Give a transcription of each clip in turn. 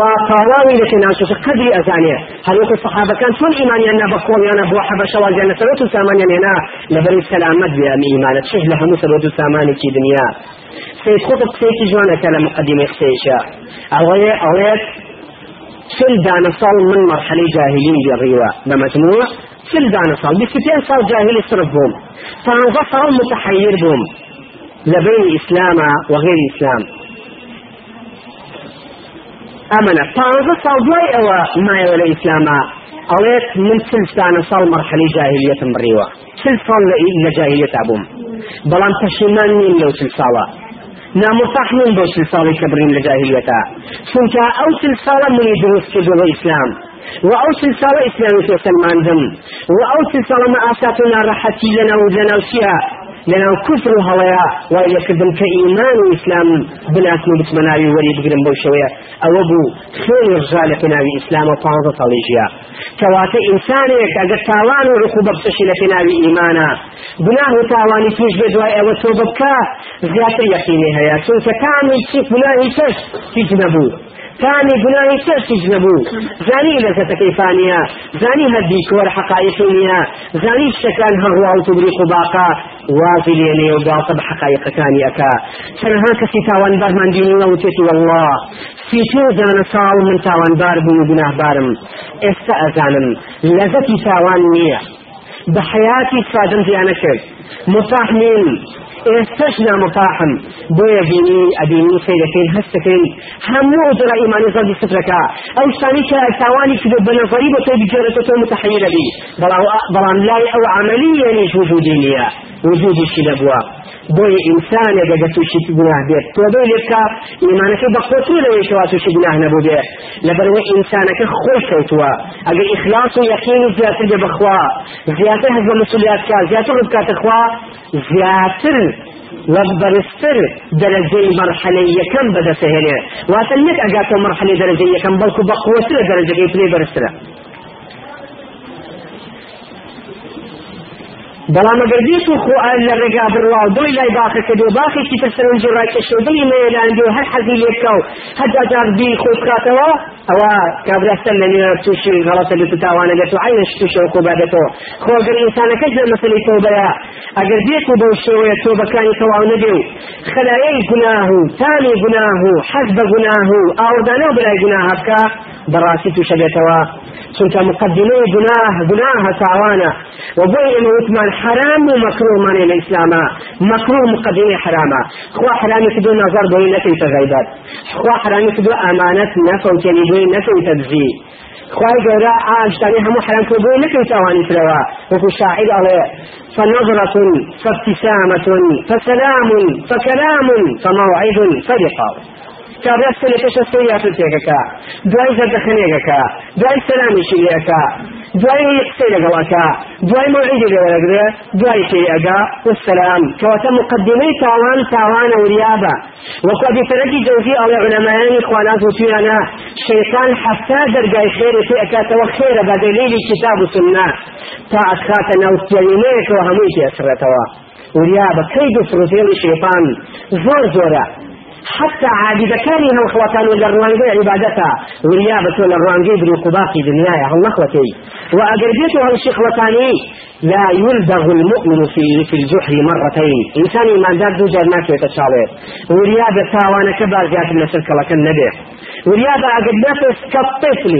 وطاواوي لكن ناسوس قدري أزانية هل يقول الصحابة كان شون إيمانيا نبقوا يانا بو حبشة وجنة سلوت سامانيا هنا لبري السلامة بأم إيمانة شهل هم سلوت ساماني كي دنيا سيد خطب سيكي جوانا كلام مقدمة خسيشة أولي أولي سل دانا صال من مرحلة جاهلين بالريوة بمجموع سل دانا صال بستين صال جاهلي صرف بهم فانظفر متحير بهم لبين إسلام وغير إسلام. ئەمەە پانزە ساڵ ئەوە مایەوە لە ئیسلاما ئەڵێت من سلستانە ساڵ مەرحەلی جاهلیەتم بڕیوە سل ساڵ لە جاهلیەتا بووم بەڵام پەشیمان نیم لەو سل ساڵە نامفتاح من بۆ سل ساڵی کە بڕین لە جاهلیەتا چونکە ئەو سل ساڵە منی دروست وأو سلسلة إسلامي في سلمان دم وأو سلسلة ما أساتنا راحتي لنا ولنا وشيها لنا كفر هەڵەیە وای لەکردم کە ئیمان و ئیسلام بناتن و بچمە ناوی وەری بگرم بەو شەوەیە ئەوە بوو خێری ڕژا لە پێناوی ئیسلام و ژیا کەواتە ئینسانێک ئەگەر تاوان و ڕخوبە بسەشی لە پێناوی ئیمانە گوناه و تاوانی توش بێ دوای ئەوە تۆ بکە زیاتر یەقینی هەیە چونکە چی هیچ نەبوو کامی گوناهی سەرتیش نەبوو زانی لەزەتەکەی فانیە زانی هەردی کۆر حقایق نییە زانی شتەکان هەڕوا و توبریق و باقا وازی لێ لێ و گاڵتە بە حقایقەکانی ئەکا. چەنها کەسی تاوان بەرمەندینەوە وتێتی والله سیچۆ زانە ساڵ من تاوانبار بوو و گوناهبارم. ئێستا ئەزانم لەزەتی تاوان نییە. بحياتي سادم زيانا كرد مفاهمين. ئێستش نامەفاحم بۆیە بینی ئەبینی سیرەکەین هەستەکەین هەموو جرا ئیمانی زەدی سترەکە ئەو شتانی کە تاوانی کرد بە نەفەری بە تۆ بجێرەتە تۆ متحیرە بی بەڵام لای ئەو عملی یعنیش وجودی نییە وجودیشی لەبووە بۆیە ئینسانێک ئەگە تووشی گوناه بێت تۆ بێ لێکە ئیمانەکەی بەخۆتو لەوەیشەوە تووشی گوناه نەبوو بێ لەبەرەوە ئینسانەکە خۆش کەوتووە ئەگەر ئیخلاص و یەقینی زیاتر بێ بەخوا زیاتر هەز بە مسئولیات کا زیاتر بکاتە زیاتر يكم بدا سهلة واتنك اقاتو مرحلة درجة يكم بلكو بقوة درجة يبني برستره بەڵام ئەگەر بیت و خۆ لە ڕێگا بڕوا و دۆی لای باخە کردو باخێکی تر سەرنجی ڕایکەشە و دڵی مێلاندی و هەر حەزی لێکە و هەدا جار بی خۆ بکاتەوە ئەوە کابراستن لە نێ تووشی غەڵەتە لێت تاوانە لێت و عینش تووشە و کۆبادێتەوە خۆگەر ئینسانەکەش لە مەسەلەی تۆبەیە ئەگەر بێت و بەو شێوەیە تۆبەکانی تەواو نەبێ و خەلایەی گوناه و تامی گوناه و حەز بە گوناه و ئاوردانە و بلای گوناه بکە بەڕاستی تووشە بێتەوە چونکە مقدمەی گوناه گوناه تاوانە. وبوي إنه وثمان حرام ومكروه من الإسلام. مكروه مقدمة حرامة. خوا حرام كدو نظر بوي نكي تغيبات. خوا حرام كدو أمانة نفو تنبوي نكي تبزي خواهي قولا آشتاني همو حرام كدو نكي تواني تروا وفي الشاعر عليه فنظرة فابتسامة فسلام فكلام فموعد فلقاء. کابرا سلێکەشە سەریاتر تێکەکە دوای زەردەخەنێگەکە دوای سەلامیشی لێەکە دوای قسەی لەگەڵەکە دوای مەعیدی لێوەرەگرێ دوای پێی ئەگا والسلام. کەواتە مقدمەی تاوان تاوانە وریابە وەکو بێتەرەکی جەوزی ئەڵێ علەمایانی خوانات وتویانە شەیطان حەفتا دەرگای خێری پێ ئەکاتەوە خێرە بە دەلیلی کتاب و سنە تا ئەخاتە ناوتێنینەیەکەوە هەمووی پێسرێتەوە وریابە کەید و فرۆفێڵی شەیطان زۆر زۆرە حتى عابدەکانی هەڵخڵەکان و لە ڕوانگەی عیبادەتە وریا بە تۆ لە ڕوانگەی بن و قوباقی دنیاە هەڵنەخوەکەی و ئەگەر بێت و هەڵشیخڵەکانی لا يلدغ المؤمن في في الجحر مرتين. إنسان ما دار دو جار ما كيت تشاوي. وريا بتاوانا كبازيات من السلكلة النبي. وريا اقد نفس كالطفل.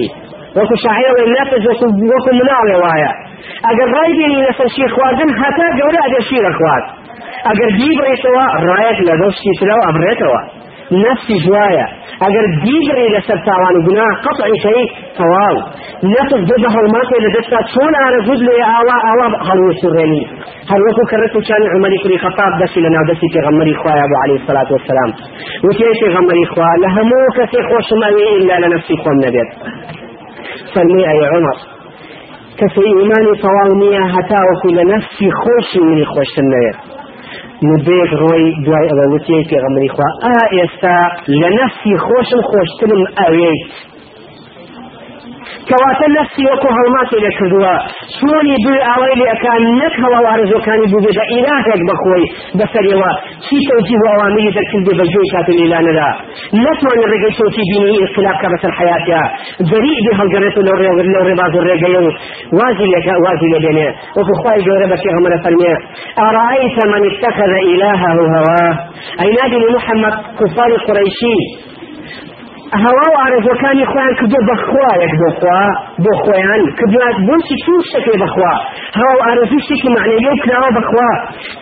وكو شاعر والنفس وكو مناوي وايا. اقد رايبيني نفس شي خوازن حتى قولا اقد شير أخوات. اقد جيب ريتوا رايك لدوشي تلو ابريتوا نفسي جوايا اگر دیگری لسر تاوان گناه قطعی شيء تواو. نفس جده الماكي لدستا أنا جد لي آوا آوا هلو سرني هل وكو كرتو كان عمري كري خطاب دسي لنا دسي في غمري خواه ابو عليه الصلاة والسلام. وكي في غمري خواه؟ لهمو كسي خوش مأوي إلا لنفسي خوم نبيت فرمي أي عمر كسي إيماني طوالنية هتا وكل نفسي خوش مني خوش النبيت نبێت ڕۆی دوای ئەوە وتی پێغەمەری خوا. ئا ئێستا لە نەفسی خۆشم خۆشترم کەواتە نفسی وەکو هەڵماتی لێ کردووە چۆنی دوی ئاوای لێ ئەکان نەک ئارزۆکانی بوو بێ بە ئیلاهێک بەخۆی بەسەریەوە چی تەوجیه و ئەوامیری دەکرد بێ بەجێی کات لێلانەدا نەتوانێت ڕێگەی تۆتی بینی ئختلاف کە بەسەر حیاتیا جەریء بێ هەڵگەڕێت لەو ڕێباز و ڕێگەیە و وازی لێ وازی لێ بێنێ وەکو خوای گەورە بە پێغەمبەر فەرمێ من اتخذ إلهه هواه أي نادي محمد كفار قريشي. هەوا ئارەزەکانی خۆیان کردو بەخوایەک بۆخوا بۆ خۆیان کردوات بۆچی چون شتێ بەخوا. هەوا و ئارەزوو شتێکی معنەوی کراوە بەخوا.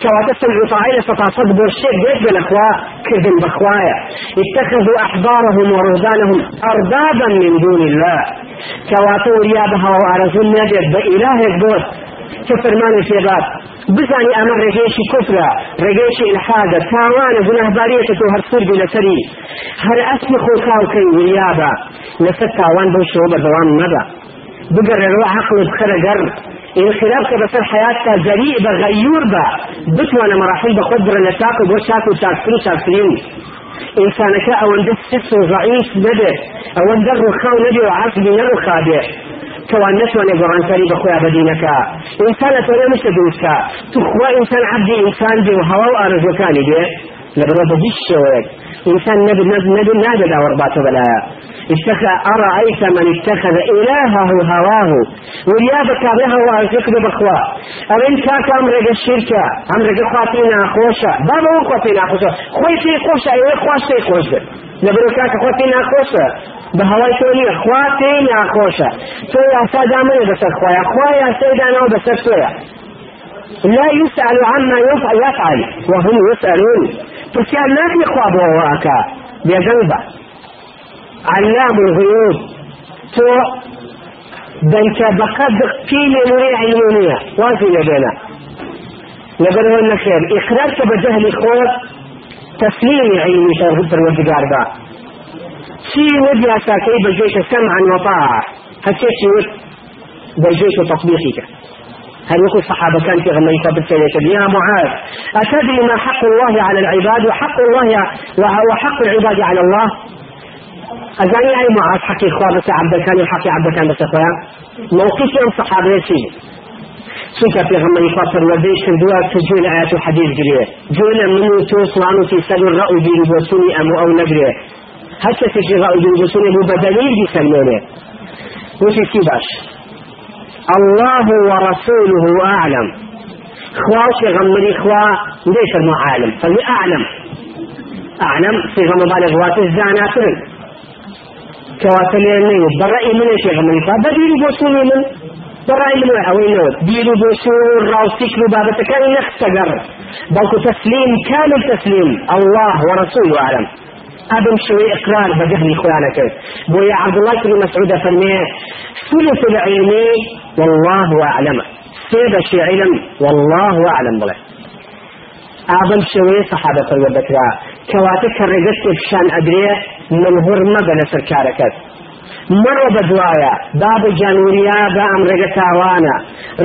کەواتە سەمعوتعی لە سەتاسەد بۆ شتێک بێت بە لەخوا کردن بەخوایە. اتخذوا أحبارهم ورهبانهم أربابا من دون الله. كواتو وريا بها وارزون نادر بإلهك كفرمان في باب بزاني ئەمە ڕێگەیەکی کوفرە ڕێگەیەکی ئلحادە تاوانە گوناهباریەکە هەرسور بی لەسەری هەر ئەسمی خۆکاوکەی وریابە لەسەر تاوان بەو شەوە بەردەوام مەبە بگەڕێرەوە عقلت بخەرە گەڕ انخلاف بسر حياتك جريء بغيور با. بتوانا مراحل بخود برنا تاكو بو شاكو تاكسرو تاكسرين إنسانك أو اندس سس ضعيف نبه أو اندر رخاو نبه تو نەتوانێت گەڕانکاری بە خۆیان بەدینەکە ئینسان ئەتوانێت مشتە انسان تو انسان ئینسان عبدی ئینسان بێ و هەوا و ئارزوەکانی بێ. لە شود، انسان نبی نبی ئینسان نەبێت نەبێت نادەدا اتخذ أرأيت من اتخذ إلهه هواه. وريابك بها وأرزقه بخوا أبين كاك أمرك الشركة أمرك خواتينا خوشة. بابا هو خواتينا خوشة. خوي في خوشة أيوة خواش في خوشة. لبرو كاك خواتينا خوشة. بهواي توني خواتينا خوشة. تو يا سادة من بسر خويا خويا سيدانا وبسر خويا لا يسأل عما يفعل وهم يسألون. تسأل ناكي خوابه وراكا بيجنبه علام الغيوب. تو بنك بقدر كيلي نوري علمونية. وازي لبنا لبنا هو خير إقرارك بجهل خوف تسليم علمي شرف الوزقار با شي ودي أساكي بجيش سمعا وطاعة. هالشي ود بجيش تطبيقك هل يقول الصحابة كان في غمي فبالتالي يا معاذ أتدري ما حق الله على العباد وحق الله وحق العباد على الله؟ أزاني أي معاذ حكي إخوة بس عبد كان يحكي عبد كان بس إخوة موقف يوم صحابة شيء شوكا في غم يفسر وديش كردوا تجول آيات الحديث جريه جول من توصلان في سبيل الرأي دي بوسوني أم أو نجريه هكا في رأي دي بوسوني هو بدليل دي سلمونه وفي سيباش الله ورسوله أعلم. خواش غمري خوا ليش المعالم فهي أعلم. أعلم صيغة مبالغ واتز زاناترن كواتل يعني برأي من الشيخ من فبدير بوسوني من؟ برأي من أوين دير بوسون راوسيك بابة كان نختقر. بلكو تسليم كامل تسليم. الله ورسوله أعلم. أبن شوي إقرار بجهل إخوانك. بويا عبد الله بن مسعود فرمي ثلث العلم والله أعلم. سيد شي علم والله أعلم بله أعظم شوي صحابة الوبكرا کەواتە سەرڕێگەشتێکشان ئەدرێ منهور مەبە لەسەر کارەکەت. مەڕۆ بەدوایە با بە جانوریا بە ئەم ڕێگە تاوانە.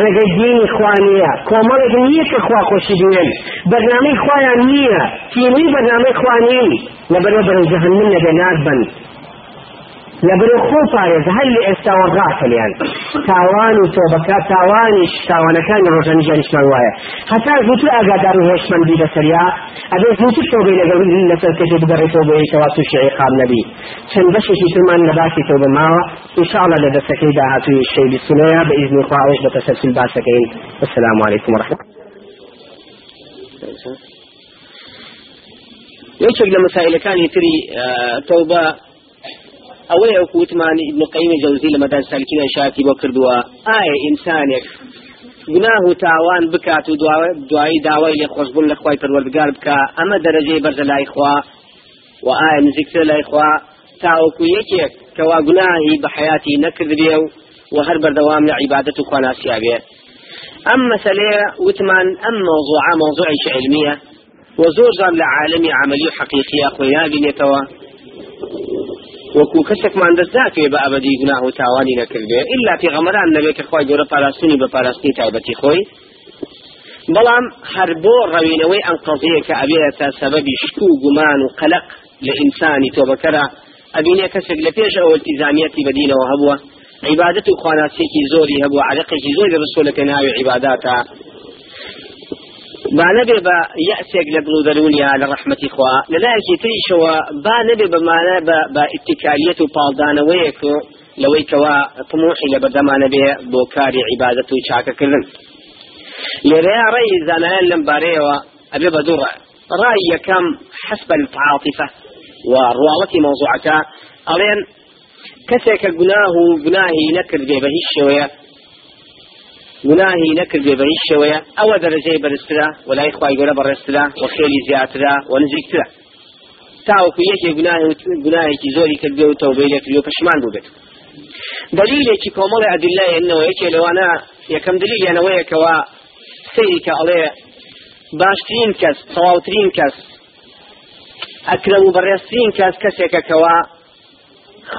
ڕێگەی دینی خوانیە. کۆمەڵێک نییە کە خوا خۆشی دوێن بەرنامەی خوایان نییە. تیمی بەرنامەی خوانی لەبەرە بەرەجەهنم لەبێ نار بن. وراك اليان تاوان وتوبكا تاواني تاوانا كان روشان جانش موايا حتى زوتو اقادار هيش من بيدا سريا أبي زوتو توبي لقل لسر كجو بقري توبي تواتو شعي قام نبي. چن بشي في تمان نباسي توبة ماوا. إن شاء الله لدى سكيدا هاتو الشيء بالسنية بإذن خواهش بتسلسل باسكين السلام عليكم ورحمة الله. يشك لما سائل كان يتري توبة. ئەوەی ئەو کووتمانی ابن قیم جەوزی لە مەدان سەلکینە شاکی بۆ کردووە. ئایا ئینسانێک گناه و تاوان بکات و دوایی داوای لێ خۆشببوون لە خخوای پەروەردگار بکە ئەمە دەرەجەی بەرزە لای خوا؟ و ئایا نزیکتر لای خوا؟ تاوەکو یەکێک کەوا گوناهی بە حیاتی نەکردێ و و هەر بەردەوام لە عیبادەت و خواناسیا بێ. ئەم مەسلەیە وتمان ئەم موضوع موضوعی علمیە. وزۆر زار لە عالمی عملی و حقیقیە خۆی نابینێتەوە. وەکو کەسێکمان دەست ناکەوێت بە ئەبدی گوناه و تاوانی نەکردێ ئللا پێغەمەران نەبێت کە خخوای گەورە پاراستنی بە پاراستنی تایبەتی خۆی. بەڵام هەر بۆ ڕەوینەوەی ئەم قەزەیە کە ئەبێتە سەبەبی شک و گومان و قەلق لە ئینسانی تۆبەکەرە ئەبینێ کەسێک لە پێش ئەوە التیزامیەتی بەدینەوە هەبووە عبادة خواناسيكي زوري هبو عرقي زوري رسولك ناوي عباداتا با نبێ بە یەسێک لە دڵ و دەرونیا لە ڕحمەتی خوا لەلایەکی تریشەوە با نبێ بەمانە بە ئتیکالیەت و پاڵدانەوەیەک و لەوەی کەوا تموحی لە بەردەمانە بێ بۆ کاری عیبادەت و چاکەکردن. لێرەیە ڕێی زانایان لەم بارەیەوە ئەبێ بە دووڕە ڕای. یەکەم حسب التعاطفة وڕواڵەتی مەوزوعەکە ئەڵێن کەسێکە گوناه و گوناهی نەکردێ بە هیچ شێوەیە گوناهی نەکرد بێ بە هیچ شێوەیە ئەوە دەرەجەی بەرزترا وەلای خی گەورە بەڕێسترا و خێلی زیاترا و نزیکترا تاوەکو یەکێ گوناهێکی زۆری کردێ و تەوبەی لێکردی و پەشمان بوو بێت. دلیلێکی کۆمەڵی ئەدلای ئەنەوە یەکێ لەوانە یەکەم دلیلێنەوەیەکەوە سەیری کە ئەڵێ باشترین کەس تەواوترین کەس ئەکرم و بەڕێسترین کەس کەسێکەکەوە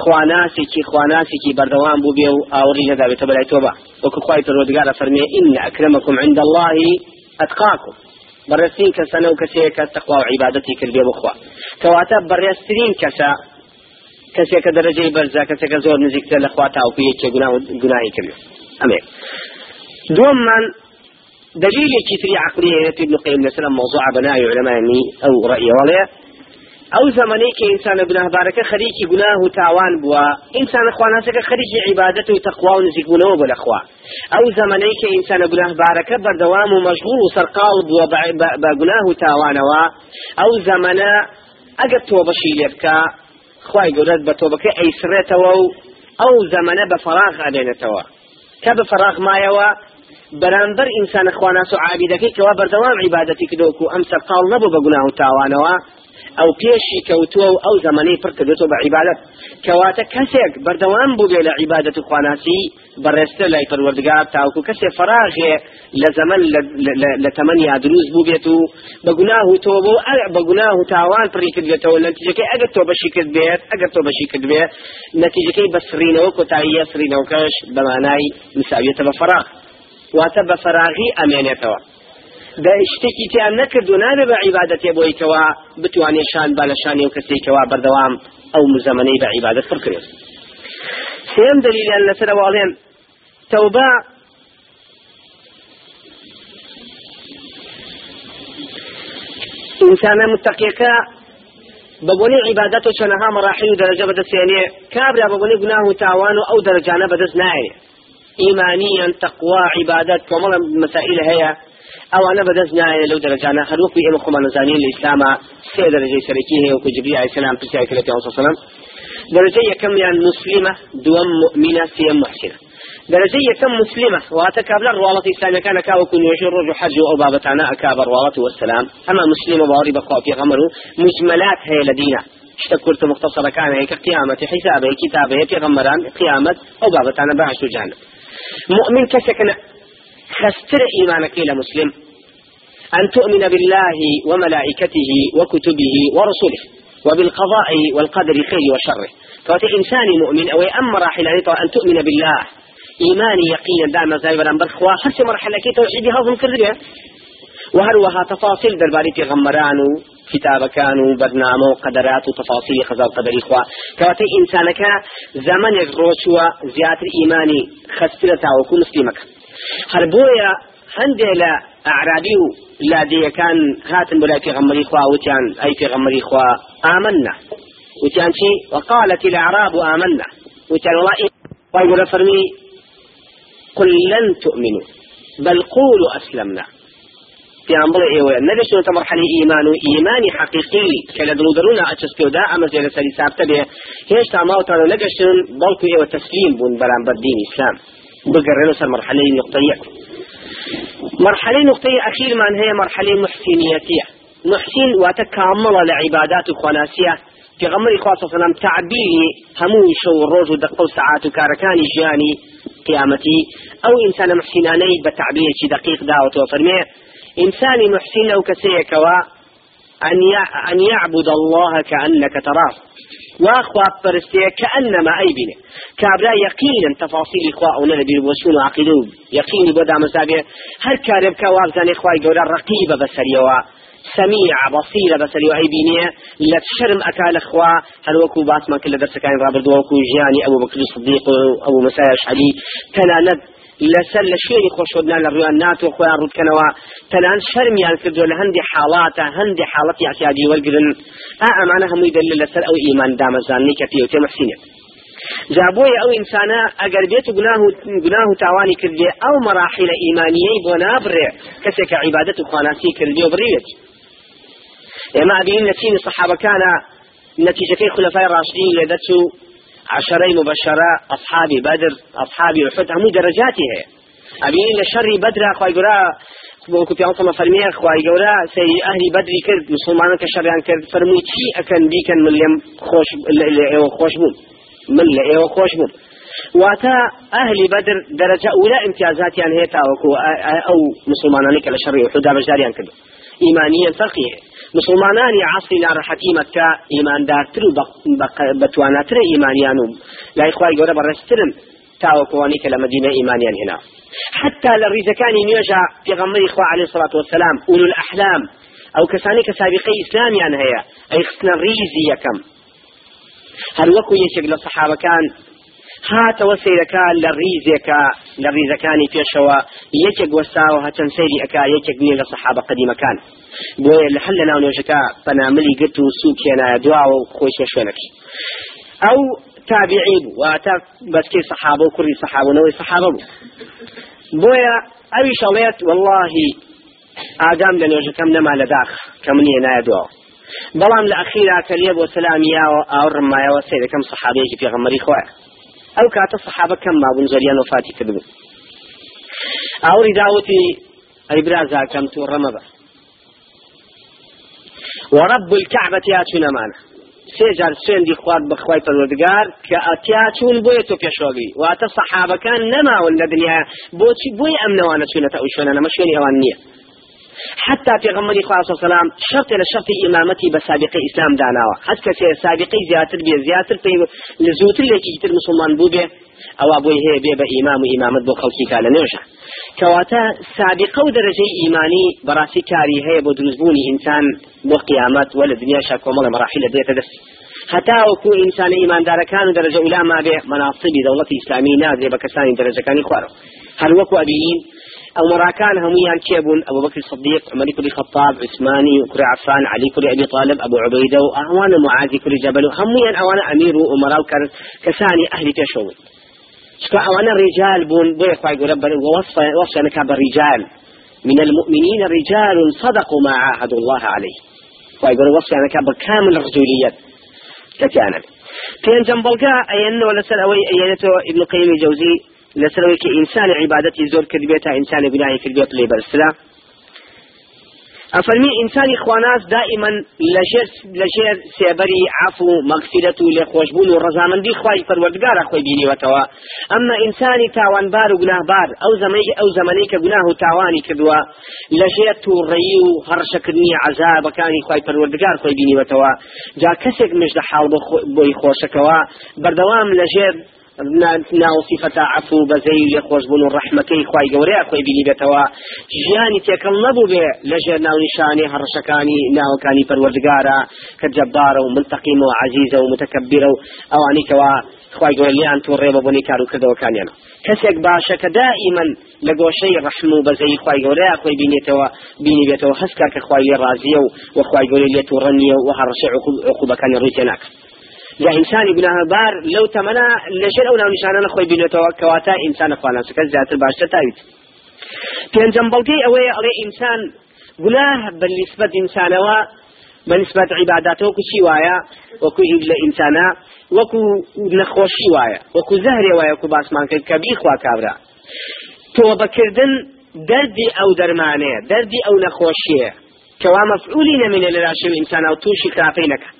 خواناسێکی خواناسێکی بەردەوام بوو بێ و ئاوری نەدابێتە بەلای تۆبە وەکو خوای پەروەردگارە فەرمێ ئین ئەکرمەکم عند الله ئەتقاکم بەڕێسترین کەسەنە و کەسەیەکە تەخوا و عیبادەتی کردێ بخوا. کەواتە بەڕێسترین کەسە کەسێکە دەرەجەی بەرزە کەسێکە زۆر نزیکتر لە خوا تاوکو یەکێ گوناهی کردێ ئەمێ. دووەممان دليل كتري عقلية ابن قيم مثلا موضوع بناء علماء أو رأي ولا ئەو زمانەی کە ئینسانە گوناهبارەکە خەریکی گوناه و تاوان بووە ئینسان خواناسەکە خەریکی عیبادەت و تەخوا و نزیکبوونەوە بۆ لەخوا. ئەو زمانەی کە ئینسانە گوناهبارەکە بەردەوام و مەشغول و سەرقاڵ بووە بە گوناه و تاوانەوە ئەو زمانە ئەگەر تۆ بەشی لێ بکە خوای گەورەت بە تۆبەکە ئەیسرێتەوە و ئەو زمانە بە فراغ ئەدێنێتەوە کە بە فراغ مایەوە بەرامبەر ئینسانە خواناس و عابیدەکەی کەوا بەردەوام عیبادەتی کردوکو ئەم سەرقاڵ نەبوو بە گوناه و تاوانەوە. ئەو پێشی کەوتووە و ئەو زمانەی پڕ کردێتەوە بە عیبادەت کەواتە کەسێک بەردەوام بوو بێ لە عیبادەت و خواناسی بەڕێستە لای پەروەردگار تاوکو کەسێ فراغێ لە زەمن لە تەمەنیا دروست بوو بێت و بە گوناه و تۆ بۆ بە گوناه و تاوان پڕی کرد بێتەوە نەتیجەکەی ئەگەر تۆ بەشی کرد بێت ئەگەر تۆ بەشی کرد بێت نەتیجەکەی بە سرینەوە کۆتاییە سرینەوەکەش بەمانای مساویێتە بە فراغ. واتە بە فراغی ئەمێنێتەوە. شتێکی تیان نەکرد و نابێ بە عیبادەتێ بۆی کەوا بتوانێ شان با لە شانی و کەسێکەوە بەردەوام ئەو مزەمەنەی بە عیبادەت پڕکرێت سێم دلیلیان لەسەرەوە ئەڵێن تەوبە ئینسانە متەقیەکە بەبوونی عیبادەت و چەنەها مەراحی و دەرەجە بەدەستێنێ کابرا بەبوونی گوناه و تاوان و ئەو دەرەجانە بەدەست نایە ئیمانیان تەقوا عیبادەت کۆمەڵە مەسائل هەیە. ئەوانە بەدەست نایە لەو دەرەجانە هەروەکو ئێمە خۆمان نزانین لە ئیسلامە سێ دەرەجەی سەرەکی هەیە وەکو جبری عیسەلام پرسیای کرێت پێ سەلەم دەرەجەی یەکەمیان مسلمە دووەم مؤمنە سێم محسنە درجة كم مسلمة واتكاب للروالة إسلامية كان كاوكو نوشي الرجو حج أو بابتانا أكاب الروالة والسلام. أما مسلمة واري بقوا في غمرو مجملات هي لدينا. اشتكرت مختصرة كان هيك قيامة حسابه كتابه في غمران قيامة أو بابتانا بعش جانب مؤمن كسكن خستر إيمانك إلى مسلم. أن تؤمن بالله وملائكته وكتبه ورسله وبالقضاء والقدر خير وشره. فأنت إنسان مؤمن أو أما راحل أن تؤمن بالله. إيماني يقينا دائما زايبرا برخوا حس مرحلة كي توحيدي هضم كردية وهروها تفاصيل درباري في غمران كتاب كانوا برنامج وقدرات وتفاصيل خزال قدر إخوة. كواتي إنسانك زمن الروشوة زيادة إيماني خسترة وكو مسلمك هربويا هەندێک لە ئاعرابی و لادەیەکان هاتن بەلای پێغەمبەری خوا وتیان ئەی پێغەمبەری خوا. ئامنا وتیان چی وقالت الأعراب آمنا. وتیان والله ويقول فرمي قل لن تؤمنوا بل قولوا أسلمنا. في أمر إيوه نجشون مرحلة إيمان إيماني حقيقي. كلا دلو درونا أتشسكي ودا أما زي لسالي سابتا به هيش تعماو تانو نجشون بلكو إيوه تسليم بون بلان بدين إسلام. بقرروا سر مرحلة نقطية مرحلة نقطية أخير من هي مرحلة محسنيتية. محسن وتكامل لعبادات خواناسية في غمر إخوة صلى الله عليه وسلم تعبيري همو شو الروج ودقو ساعات وكاركاني جياني قيامتي. أو إنسان محسناني بتعبير دقيق داوة وفرمي إنسان محسن لو كسيك أن يعبد الله كأنك تراه. واخوا برستي كأنما أي بني. كابلا يقينا تفاصيل إخوة أو نبي وشون عقيدو يقين بدا مسابية هر كارب كوابزان إخوة يقول رقيبة بسريوا سميع بصيرة بس اللي وهي بينية لا تشرم أكال أخوا هل وكو باس ما كل درس كان رابط وكو جاني أبو بكر الصديق. أبو مسايا علي تناند لسر لشوێنی خۆشودنا لە ڕویان ناتۆ خۆیان ڕوتکەنەوە تەنان شەرمیان کردو لە هەندی حاڵاتە هەندی حاڵەتی اعتیادی وەرگرن. ئا ئەمانە هەمووی دلیل لەسەر ئەو ئیمان دامەزاننی کە پێوتێ مەحسینێت جابۆی ئەو ئینسانە ئەگەر بێت و گوناه و تاوانی کردێ ئەو مەراحلە ئیمانیەی بۆ نابڕێ کەسێکە عیبادەت و خواناسی کردێ و بڕێت ئێمە ئەبین نەچینی سەحابەکانە نتیجەکەی خلفای ڕاشدین لێ دەچوو. عشرين مبشرة أصحاب بدر أصحاب أحد هم درجاته أبين لشر بدر أخوي قراء بوكو في عصمة فرمية أخوي قراء سي أهل بدر كرد مسلمان كشريان كرد فرمي شي أكن بيكن من اليم خوش خوش بون من لئي خوش بون واتا أهل بدر درجة أولى امتيازات يعني هي تاوكو أو مسلمان كلا شر أحد بجاريان كرد. إيمانيا فرقيه مسلمانانی عصری ناڕەحەتی مەکە ئیماندارتر و بەتواناتر ئیمانیان و لای خوای گەورە بەڕێسترن تاوەکوانی کە لە مدینە ئیمانیان هێنا حتى للريزكاني نيجا في غمري إخوة عليه الصلاة والسلام أولو الأحلام. أو كساني كسابقي إسلاميان هي أي خصنا ريزي يكم هل وكو يشق للصحابة كان هاتەوە سیرەکە لە ڕیزێکە لە ڕیزەکانی پێشەوە. یەکێک وەستاوە هەچەند سەیری ئەکا یەکێک نیە لە سەحابە قەدیمەکان. بۆیە لە هەل لە ناو نوێژەکە پەناملی گرت و سوک هێنایە دواوە و خۆی شوێنەکەی ئەو تابعی بوو واتە بەسکەی سەحابە و کوڕی سەحابونەوەی سەحابە بوو. بۆیە ئەوی شەڵێت واللهی ئاگام لە نوێژەکەم نەما لە داخ کە من هێنایە دواوە. بەڵام لە ئەخیرا کە لێ بۆ سەلامیاوە ئاو ڕمایەوە سیرەکەم سەحابەیەکی پێغەمەری خۆیە. ئەو کاتە سەحابە کەم مابوون زەریان وفاتی کردبوو ئاوری داوتی ئەیبرازا کەم تو ڕەمە بە. ورب الكعبة ياتون معنا سيجار سيندي خوات بخواي پروردگار كا اتياتون بوية تو پيشوغي واتا صحابة كان نما ولا دنيا بوچي بوية امنوانا چونة او شونة نما شوني اوان نيه حتى في صلى الله عليه وسلم شرط لشرط إمامتي بسابقة إسلام داناوة حتى في سابقة زياتر بي زياتر في لزوتر لكي يتر مسلمان بوبه أو أبوي هي بي بإمام إمامت بو خلقي كالا نوشا كواتا سابقة ودرجة إيماني براسي كاري هي بو دروزبوني إنسان بو قيامات ولا دنيا شاكو ملا مراحل ديت دست. حتى وكو إنسان إيمان دار كان درجة أولى ما به مناصب دولة إسلامية نازل بكسان درجة كان يخوارو هل وكو أبيين أو مراكان هميان كيبون أبو بكر الصديق عمر بن الخطاب عثماني وكري عفان علي كري أبي طالب أبو عبيدة وأهوان معاذ كري جبل هميان أوانا أمير وأمراء كساني أهل تشوي. شكا أوانا رجال بون بوي خواي رب ووصف وصف نكاب الرجال من المؤمنين رجال صدقوا ما عاهدوا الله عليه. خواي وصف نكاب كامل الرجولية. تكانت في جنبلقاء أينه لسلوي أينته ابن قيم الجوزي لەسەرەوەی کە ئینسانی عیباەتی زۆر کردبێت تا ئینسانی گوناهی کردێت لێ بەرسرا ئەفەرمی ئینسانی خواناز دائیمەن لەژێر لەژێر سێبەری عاف و مەکفیرەت و لێخۆشببوون و ڕزامەندی خی پەروەردگارە خۆی بینیوەتەوە. ئەمما ئینسانی تاوانبار و گوناهبار ئەو زەمەی ئەو زەمەەی کە گوناه و تاوانی کردووە لەژێر تووڕێی و هەڕشەکردنی عذابەکانی خی پەروەردگار خۆی بینیوەتەوە. جا کەسێک مژدە حاڵ بۆی خۆشەکەوە بەردەوام لەژێر مجد حال بوي خوشكوا بردوام لجير ناو صفة عفو بزي لخوش بون الرحمكي خواي قوري أخوي بيني بتوا جياني تيكل نبو بي. لجر ناو نشاني هرشكاني ناو كاني كجبارة ومنتقمة وعزيزة ومتكبرة أواني كوا خواي قوري ليان تو ريبا بوني كارو كردو كان ينا كسيك باشا كدائما لقوشي رحمو بزي خواي قوري أخوي بيني توا بيني بتوا حسكا كخواي رازيو وخواي قوري ليتو رنيو وهرشي عقوبة كان يرويتناك جا یا ئینسانی گوناهبار لەو تەمەنا لەژێر ئەو ناونیشانە لە خۆی بینێتەوە کەواتە ئینسانە خواناسەکە زیاتر باشتر تاویت. پێنجەم بەڵگەی ئەوەیە ئەڵێ ئینسان گوناه بە نسبەت ئینسانەوە بە نسبەت عیبادات وەکو چی وایە؟ وەکو هیچ لە ئینسانە وەکو نەخۆشی وایە وەکو زەهرێ وایە وەکو باسمان کرد کە بیخوا کابرا. تۆ بەکردن دەردی ئەو دەرمانەیە دەردی ئەو نەخۆشیە کەوا مەفعولی نەمێنێ لە راشێ ئینسانە و تووشی خراپەی نەکە.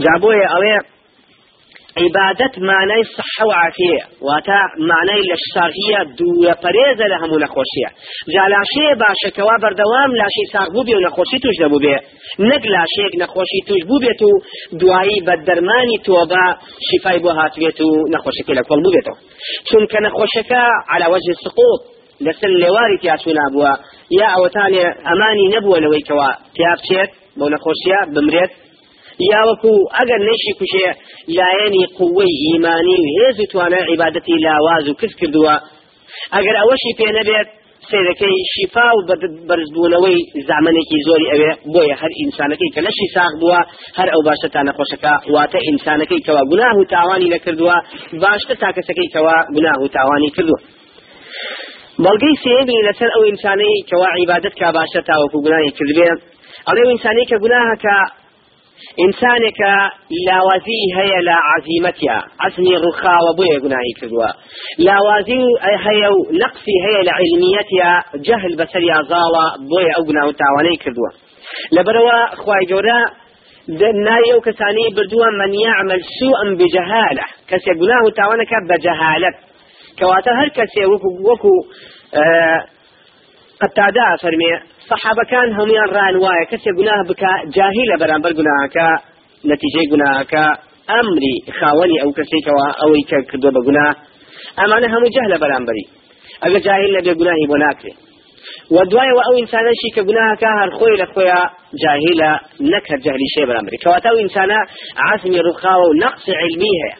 جابۆیە ئەوێ عیبادەت مانای سەحە و عافەیە واتە مانای لە شارهە دووە پەرێزە لە هەموو نەخۆشیە. جا لاشەیە باشەکەوا بەردەوام لاشی ساغبوو بێ و نەخۆشی توش دەبوو بێ. نەک لاشەیەک نەخۆشی توش بوو بێت و دوایی بە دەرمانی تۆبە شیفای بۆ هاتوێت و نەخۆشەکە لە کۆڵ بوو بێتەوە. چونکە نەخۆشەکە علاوەژی سقوط لەسەر لێواری تیاچوو نبووە یا ئەوەتانێ ئەمانی نەبووە لەوەی کەوا تیا بچێت بەو نەخۆشیە بمرێت یا وەکو ئەگەر نشی کوشێ لایەنی قوەی ئیمانی و هێز و توانە عیبادەتی لاواز و کەس کردووە. ئەگەر ئەوەشی پێ نەبێت سیرەکەی شیفا و بەرزبوونەوەی زامنێکی زۆری ئەوێ بۆیە هەر ئینسانەکەی کە لەشی ساغ بووە هەر ئەو باشە نەخۆشەکە واتە ئینسانەکەی کەوا گوناه و تاوانی نەکردووە باشتر تا کەسەکەی کەوا گوناه و تاوانی کردووە. بەڵگەی سێمی لەسەر ئەو ئینسانەی کەوا عیبادت کا باشە تاوەکو گوناهی کردبێ ئەڵێ ئینسانی کە گوناهەکە ئینسانێکە لاوازی هەیە لە عزیمەتیا عزمی ڕوخاوە بۆیە گوناهی کردووە. لاوازی هەیە و نقصی هەیە لە علمیەتیا جەهل بەسەر یازاڵە بۆیە ئەو گوناه و تاوانەی کردووە. لەبەرەوە خوای گەورە نایە و کەسانی بردووە من يعمل سوءا بجهالة. کەسێک گوناه و تاوانەکە بەجەهالت کەواتە هەر کەسێ وەکو وەکو قەتادا فەرمێ صحابة كان هم يران وايا كسي قناه بك جاهلة برامبر قناهك نتيجة قناهك أمري خاوني أو كسيك أو كردو بقناه أما أنا هم جهلة برامبري أجا جاهل لبي قناهي بناكري. ودواي وأو إنسانا شيك قناها كهر خوي لخويا جاهلة نكر جهلي شيء برامبري كواتاو إنسانا عزمي رخاوة ونقص علميها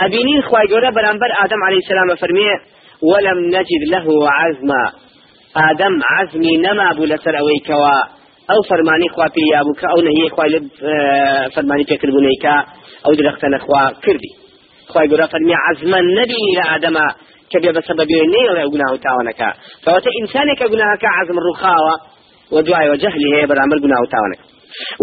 أبينين خواي قولا برامبر آدم عليه السلام فرميه ولم نجد له عزما ئادەم عزمی نەمابوو لەسەر ئەوەی کەوا ئەو فەرمانی خوا پێ یابوو کە ئەو نەهیە خوای لە فەرمانی پێکردبوونەیەکە ئەو درەختە نەخوا کردی خوای گەورە فەرمی عزمە نەبی لە ئادەمە کە بێ بەسە بەبێ نێڵێ گوناه و تاوانەکە کەواتە ئینسانێکە گوناهەکە عزم ڕووخاوە و دوای وجهلی هەیە بەرامبەر گوناه و تاوانەکە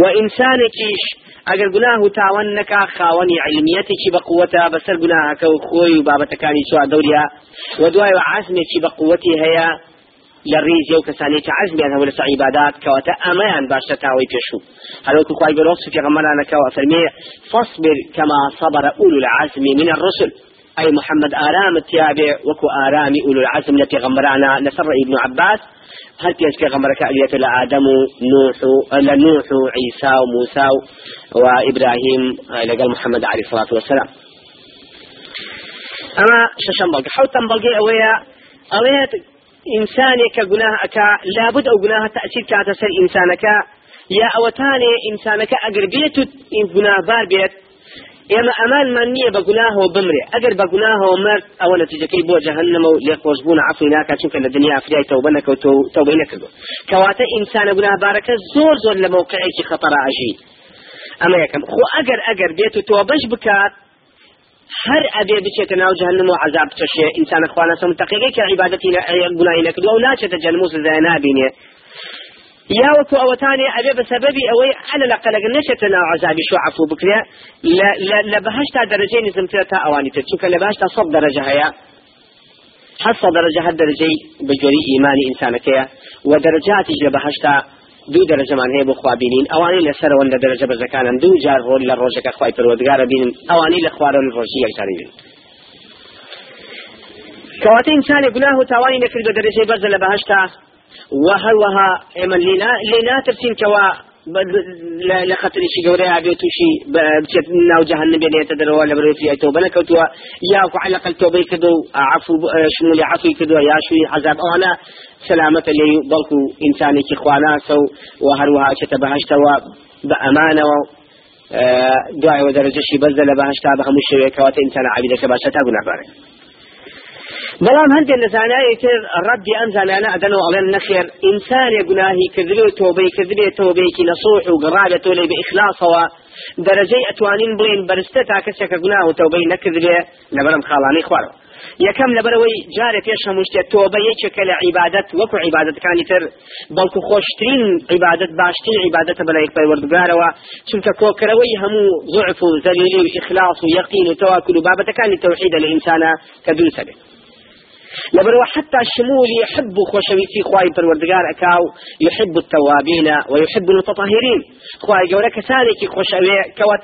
و ئینسانێکیش ئەگەر گوناه و تاوان نەکا خاوەنی علمیەتێکی بە قووەتە بەسەر گوناهەکە و خۆی و بابەتەکانی چوا دەوریا و دوای و عزمێکی بە قووەتی هەیە يو كساني تعزم هذا ولا عبادات كواتا أمان باشا تاوي بيشو. هل وكو خواهي بروس في غمرانا كوا فرمي فاصبر كما صبر أولو العزم من الرسل. أي محمد آرام التيابع وكو آرام أولو العزم التي غمرانا. نسر ابن عباس هل تيسكي غمرك ألية لآدم نوح لنوح عيسى وموسى وإبراهيم لقال محمد عليه الصلاة والسلام. أما ششن بلقى حوتا بلقى أويا أويا إنسانك جناهك لابد أو جناه تأثير كاتسر إنسانك. يا أوتاني إنسانك أقربيت جناه بار بيت. ئێمە ئەمانمان نییە بە گوناه و بمرێ ئەگەر بە گوناه و مرد ئەوە نەتیجەکەی بۆ جەهنم و لێ خۆشببوون عفوی ناکات چونکە لە دنیا ئەفریای تەوبە نەکەوت و تەوبەی نەکردو کەواتە ئینسانە گوناهبارەکە زۆر زۆر لە موقعێکی خەتەر ئاژی ئەمە یەکەم خۆ ئەگەر ئەگەر بێت و هر أبي بچێتە ناو جهنم و عذاب چشێ ئینسانە خوانە سم تقیقی کە عیبادەتی گوناهی نەکردو و ناچێتە جەنم و سزای نابینێ يا وكو أوتاني أبي بسبب أوي على الأقل نشت نوع عذابي شو عفو بكريا لا لا لا بهشتا درجين زمتها أواني تشوك لا بهشتا صد درجة هيا حصة درجة هالدرجة بجوري إيماني إنسانك دو درجة من هي بخوابينين أواني لسر ولا درجة بزكانا دو جار رول للروجك أخواي فرودقار بين أواني لخوار الروجية يكساري بين كواتي إنسان قلاه تاواني نكرد درجة بزل بهشتا وهروها ئێمە لێ ناترسین کەوا لە خەتریشی گەورەی هابێ تووشی بچێت ناو جەهنم بێنێتە دەرەوە لە بەرەوەی ئەیتەوە بنەکەوتووە یاکو علەقل تۆبەی کردو و عفو شمولی عفوی کردووە یاشوی عذاب. ئەوانە سلامەتە لێ بەڵکو ئینسانێکی خواناسە و و هەروەها ئەچێتە بەهشتەوە بە ئەمانەوە. دوایەوە دەرەجەشی بەزە لە بەهشتا بە هەموو شوەیەکەواتە ئینسانە عبیدەکە باشە تا گوناهبارێت بەڵام هەندێک لە زانایە تر ڕەدی ئەم زانانە ئەدەنەوە ئەڵێن نەخێر ئینسانێ گوناهی کردلو تۆبەی کردبێت تۆبەیەکی نەسوح و گەڕابێت تۆ لێ بە ئیخلاسەوە دەرەجەی ئەتوانین بڵین بەرزتە تا کەسێکە گوناه و تۆبەی نەکردبێ لەبەرم خاڵانی خوارەوە. یەکەم لەبەرەوەی جارێک پێش هەمووشتێت تۆبە یەکێکە لە عیبادەت وەکو عیبادەتەکانی تر بەڵکو خۆشترین عیبادەت باشترین عیبادەتە بەلای پەروەردگارەوە. چونکە کۆکەرەوەی هەموو ضعف و زەلیلی و ئیخلاص و یەقین و تەواکل و بابەتەکانی تەوحیدە لە ئینسانە کە دروستە بێت لبرو حتى الشمول يحب خوشويتي خواي پروردگار اكاو يحب التوابين ويحب المتطهرين خواي جورا كساني خوشوي كوا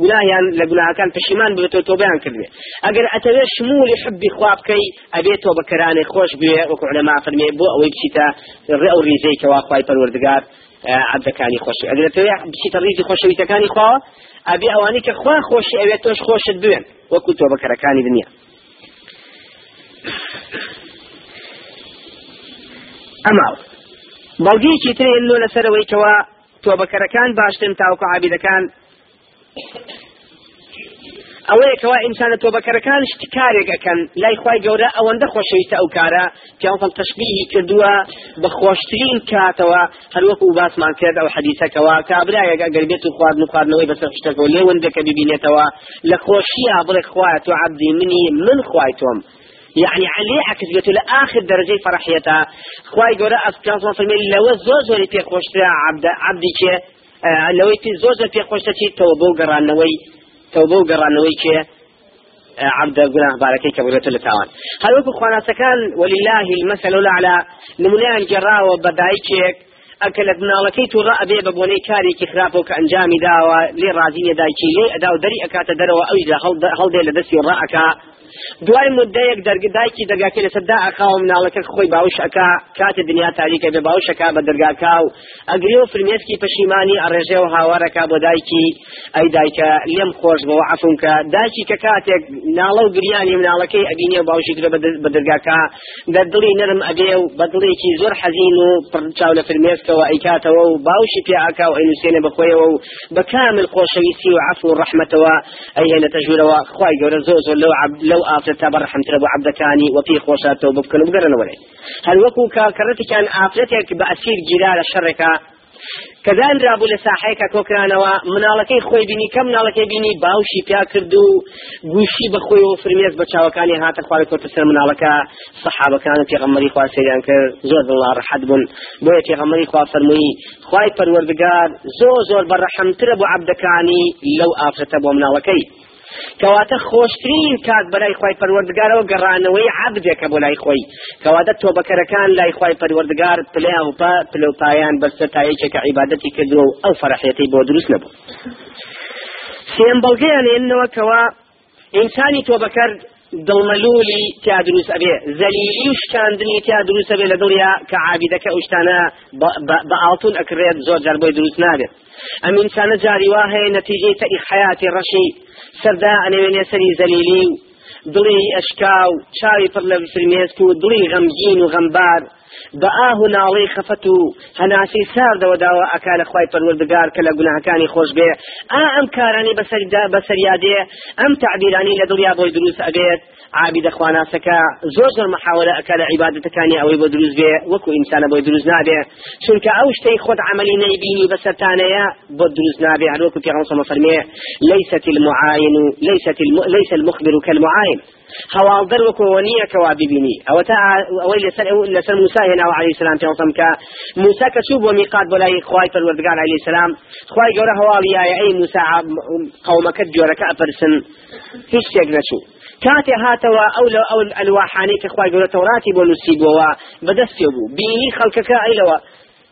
ولايان لقولا كان پشیمان بێتەوە تۆبیان کردێ ئەگەر ئەتەوێ شمول حبی خوابکەی ئەبێتەوە بەکەرانی خۆش بێ وەکو لەما فەرمێ بۆ ئەوەی بچیتە ڕێ ئەو ریزەی کەوا خوای پەروەردگار عبدەکانی خۆش ئەگەر ئەتەوێ بچیتە ریزی خۆشەویستەکانی خوا ئەبێ ئەوانی کە خوا خۆشی ئەوێت تۆش خۆشت بوێن وەکو تۆ بەکەرەکانی دنیا. ئەما بەڵگەیەکی ترێ لۆ لەسەرەوەی کەوا تۆبەکەرەکان باشترن تاوکو عابیدەکان ئەوەیە کەوا ئینسانە تۆبەکەرەکان شتکارێکەکەن لای خی گەورە ئەوەندە خۆشەویستە ئەو کارە پیاڵ تشبیهی کردووە بە خۆشترین کاتەوە. هەروەکو باسمان کرد ئەو حەدیسەکەەوە کابراایەک ئەگەر بێت و خواردن و خواردنەوەی بەسەر شتەکە و لێوەندەکە ببینێتەوە. لە خۆشیە بڵێ خوایە تو عبدی منی من خوای تۆم. يعني عليه عكس لآخر درجة فرحيتا خواي قرأ أسكان صلى الله عليه وسلم لو زوج ولي في خوشتا عبد عبدي كي لو يتي زوج في خوشتا توبو قرانوي توبه و گەڕانەوەی کێ عبد گناه بارەکەی کە بگرێتە لە تاوان هەروەکو خواناسەکان ولله المثل الأعلى نمونیان گەڕاوە بە دایکێک ئەکە لە مناڵەکەی تووڕە ئەبێ بە بۆنەی کارێکی خراپەوە کە ئەنجامی داوە لێ ڕازی دایکی لێ ئەدا و دەری ئەکاتە دەرەوە ئەوی هەڵدێ لە دەستی ڕائەکە دوای مدەیەک دەرگدایکی دەرگاکە لە سەردا ئەخاوە مناڵەکە خۆی باوش ئەکا کاتە دنیا تاریکە بێ باوشەکە بە دەرگاکا و ئەگرێ و فرمێسکی پەشیمانی ئەڕێژێ و هاوارەکە بۆ دایکی ئەی دایکە لێم خۆش بەوە عفون کە دایکی کە کاتێک ناڵە و گریانی مناڵەکەی ئەبینێ باوشی کرە بە دەرگاکە دەردڵی نرم ئەبێ و بەدڵێکی زۆر حەزین و پڕچاو لە فرمێسکەوە ئەیکاتەوە و باوشی پێعکا و ئەینوسێنە بخۆیەوە و بە کامل خۆشەویستی و عفو و ڕەحمەتەوە ئەیهێنە تەژورەوە خی گەورە زۆ زۆر لەو لەو ئافرەت تا بەڕحمت لە بۆ عبدەکانی وەپی خۆشاتەوە بکەن و بگەرنەوە لێ هەر وەکو کاکەڕەتێکیان ئافرەتێک بە ئەسیر گیرا لە شەڕێکە کەدان رابوو لە ساحەیەکە کۆکرانەوە مناڵەکەی خۆی بینی کەم مناڵەکەی بینی باوشی پیا کرد و گوشی بەخۆی و فرمێز بە چاوەکانی هاتە خوارە کۆتە سەر مناڵەکە سەحابەکان پێغەمەری خوا سەیران کرد زۆر دڵا ڕەحەت بوون بۆیە پێغەمەری خوا فەرمووی خوای پەروەردگار زۆر زۆر بەڕەحەمترە بۆ عەبدەکانی لەو ئافرەتە بۆ مناڵەکەی کەواتە خۆشترین کات بەلای خی پەروەردگارەوە گەڕانەوەی عبدێکە بۆ لای خۆی. کەواتە تۆبەکەرەکان لای خی پەروەردگار پلیا و پلوپایان بەرسەتایەکێکە عیبادەتی کردووە و ئەو فەرحێتی بۆ دروست نەبوو. سێم بەڵگەیان ێنەوە کەوا ئینسانی تۆبەکەر دڵمەلولی تیا دروست ئەبێ زەلیلی و شکاندنی تیا دروست ئەبێ لە دڵیا کە عابیدەکە ئەوشتانە بە ئاڵتون ئەکرێت زۆر جار بۆی دروست نابێت ئەم ئینسانە هەیە نەتیجەی تەری حیاتی ڕەشی. سەردا ئەنێوێنێ سەری زەلیلی دڵی ئەشکا چاوی پڕ لە و دڵی غەمگین و غەمبار. بە ئاه و ناڵەی خەفەت و هەناسی ساردەوە داوە ئەکا لە خی پەروەردگار کە لە گوناهەکانی خۆش بێ. ئا ئەم کارانی بەسەریادێ ئەم تعبیرانی لە دڵیا بۆی دروست ئەبێت عابد خواناسەکە زۆر زۆر محاولە ئەکە لە عیبادەتەکانی ئەوەی بۆ دروست بێ وەکو ئینسانە بۆی دروست نابێ. چونکە ئەو شتەی خۆت عملی نەیبینی بەسەرتانەیە بۆ دروست نابێ. هەروەکو پێغەمبەر فەرمێ ليست المعاين ليست الم... ليس المخبر كالمعاين هەواڵدەر وەکەوە نییە کەوا ببینی. ئەوە تا ئەوەی لەسەر لەسەر موسا هێناوە علی سلام پێڵتم کە موسا کە چوو بۆ میقات بۆ لای خوای پەروەردگار علی سلام خوای گەورە هەواڵی یایە ئەی موسا قەومەکەت جۆرەکە ئەپرسن هیچ شتێک نەچوو. کاتێ هاتەوە ئەو لە ئەو ئەلواحانەی کە خوای گەورە تەوراتی بۆ نووسیبەوە بەدەستی بوو. بینی خەڵکەکە ئەیلەوە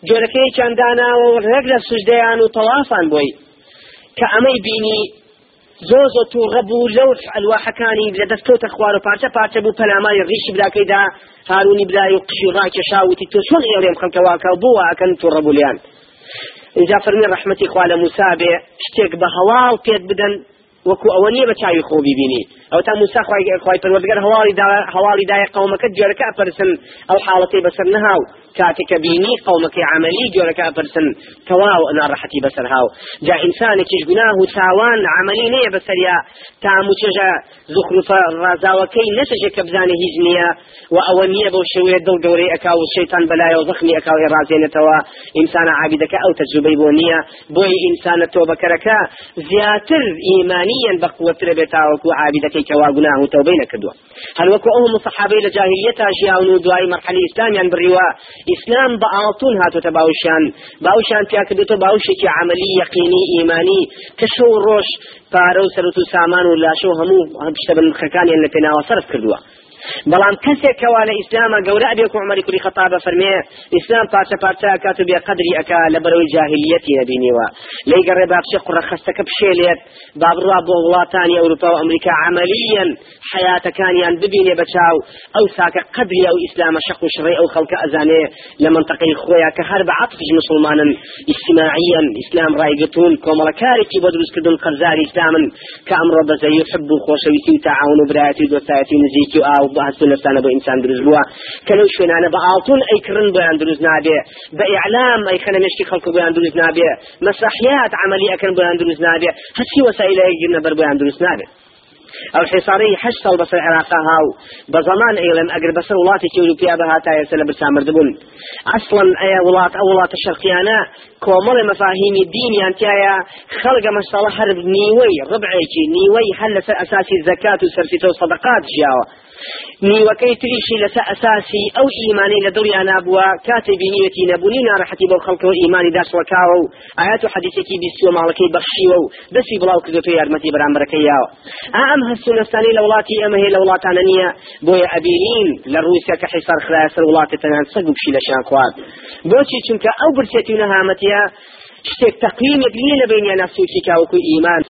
جۆرەکەی چەنداناوە ڕێک لە سوژدەیان و تەوافان بۆی. کە ئەمەی بینی زۆ زۆ تووغە بوو لەو ئەلواحەکانی لە دەستۆتە خوار و پارچە پارچە بوو پەلامای ڕیشی براکەیدا هارونی برای و قشی ڕاکێشاوتی تۆ چۆن ئێڵێم خەڵکەواکە بووە ئەکەن تووڕە بولیان اینجا فەرمی ڕەحمەتی خوا لە موسا بێ شتێک بە هەواڵ پێت بدەن وەکو ئەوە نییە بە چاوی خۆ ببینی ئەو تا موسا خی پەروەردگەر هەواڵی دایە قومەکە جۆرەکە ئەپەرسن ئەو حاڵەتی بەسەر نەهاو. کاتێکە بینی قومەکەی عملی جۆرەکە ئەپەرسن تەواو ناڕەحەتی بەسەر هاو جا ئینسانێکیش گوناه و تاوان عملی نییە بەسەریا تاموچەژە زخرفە ڕازاوەکەی نەچەژێک کە بزانێ هیچ نییە و ئەوە نییە بەو شێوەیە دڵ گەورەی ئەکا و شەیتان بەلایە و زەخمی ئەکاوی ڕازێنێتەوە ئینسانە عابیدەکە ئەو تەجوبەی بۆ نییە بۆی ئینسانە تۆبەکەرەکە زیاتر ئیمانیان بەقوترە بێتاوەکو عابیدەکەی کەوا گوناه و تەوبەی نەکردووە هەر وەکو ئەو مصحابەی لە جاهلیەتا ژیاون و ئیسلام بە ئاڵتون هاتوتە باوشیان باوشیان پیا کردوتە باوشێکی عملی یەقینی ئیمانی کە شەو ڕۆژ پارە و سەرەت و سامان و لاشە و هەموو شتە بنخەکانیان لە پێناوە بەڵام کەسێکەوە لە ئیسلامە گەورە ئەبێ عمەری کوری خەتابە فەرمێ ئیسلام پارچە پارچە کات و بێ قەدری ئەکا لە بەرەوەی جاهلیەتی نەبینیوە. لی گەڕێ باخشە قوڕە خستەکە پشێلێت با بڕوا بۆ وڵاتانی ئەوروپا و ئەمریکا عملیەن حیاتەکانیان ببینێ بەچاو ئەو ساکە قەدری ئەو ئیسلامە شەق و شڕی ئەو خەڵکە ئەزانێ لە منطقەی خۆیان کە هەر بە عەتفش مسلمانن اجتماعيا ئیسلام ڕایگەتون کۆمەڵەکارێکی بۆ دروستکردن قەرزاری ئیسلامن کە ئەمڕۆ بەزەی حب و خۆشەویستی و تعاون و برایەتی و دۆستایەتی نزیکی و ئاو هەستونەستانە بۆ ئینسان دروست بووە کە لەو شوێنانە بە ئاڵتون ئەیکردن بۆیان دروست نابێ بە ئیعلام ئەیخەنە مشتی خەڵکو بۆیان دروست نابێ مەسرحیات عملی ئەەکەن بۆیان دروست نابێ هەچی وەسایلەیەگرنە بەر بۆیان دروست نابێ أو حصاري حش صل بس العراق هاو. بزمان ايلم اقر بس ولاتي كيلو بيا بها تاير سلا برسامر دبون أصلا أي ولات أو ولات الشرقيانه كومل مفاهيم الدين يانتيايا خلق مشتاله حرب نيوي ربعيكي نيوي حل أساسي الزكاة وسرسيته وصدقات جاوه نیوەکەی تریشی لەسەر ئەساسی ئەو ئیمانی لە دڵیان نابووە کاتێ بینیوەتی نەبوونی ناڕەحەتی بۆ خەڵکەوە ئیمانی داشوەکاوە و ئايات و حەدیثێکی بیستوە ماڵەکەی بەخشیوە و دەستی بڵاو کردوتە یارمەتی بەرامبەرەکەی یاوە. ئەم هەستونەستانی لە وڵاتی ئەمە هەیە لە وڵاتانە نییە بۆیە ئەبینین لە ڕووسیا کە حیسار خلایە سەر وڵاتی تەنان سەگ و پشی لەشیان خوارد. بۆچی چونکە ئەو برچێتی و نەهامەتیە شتێک تەقیمێک نییە لە بینیان نەسوکی کاوەکو ئیمان.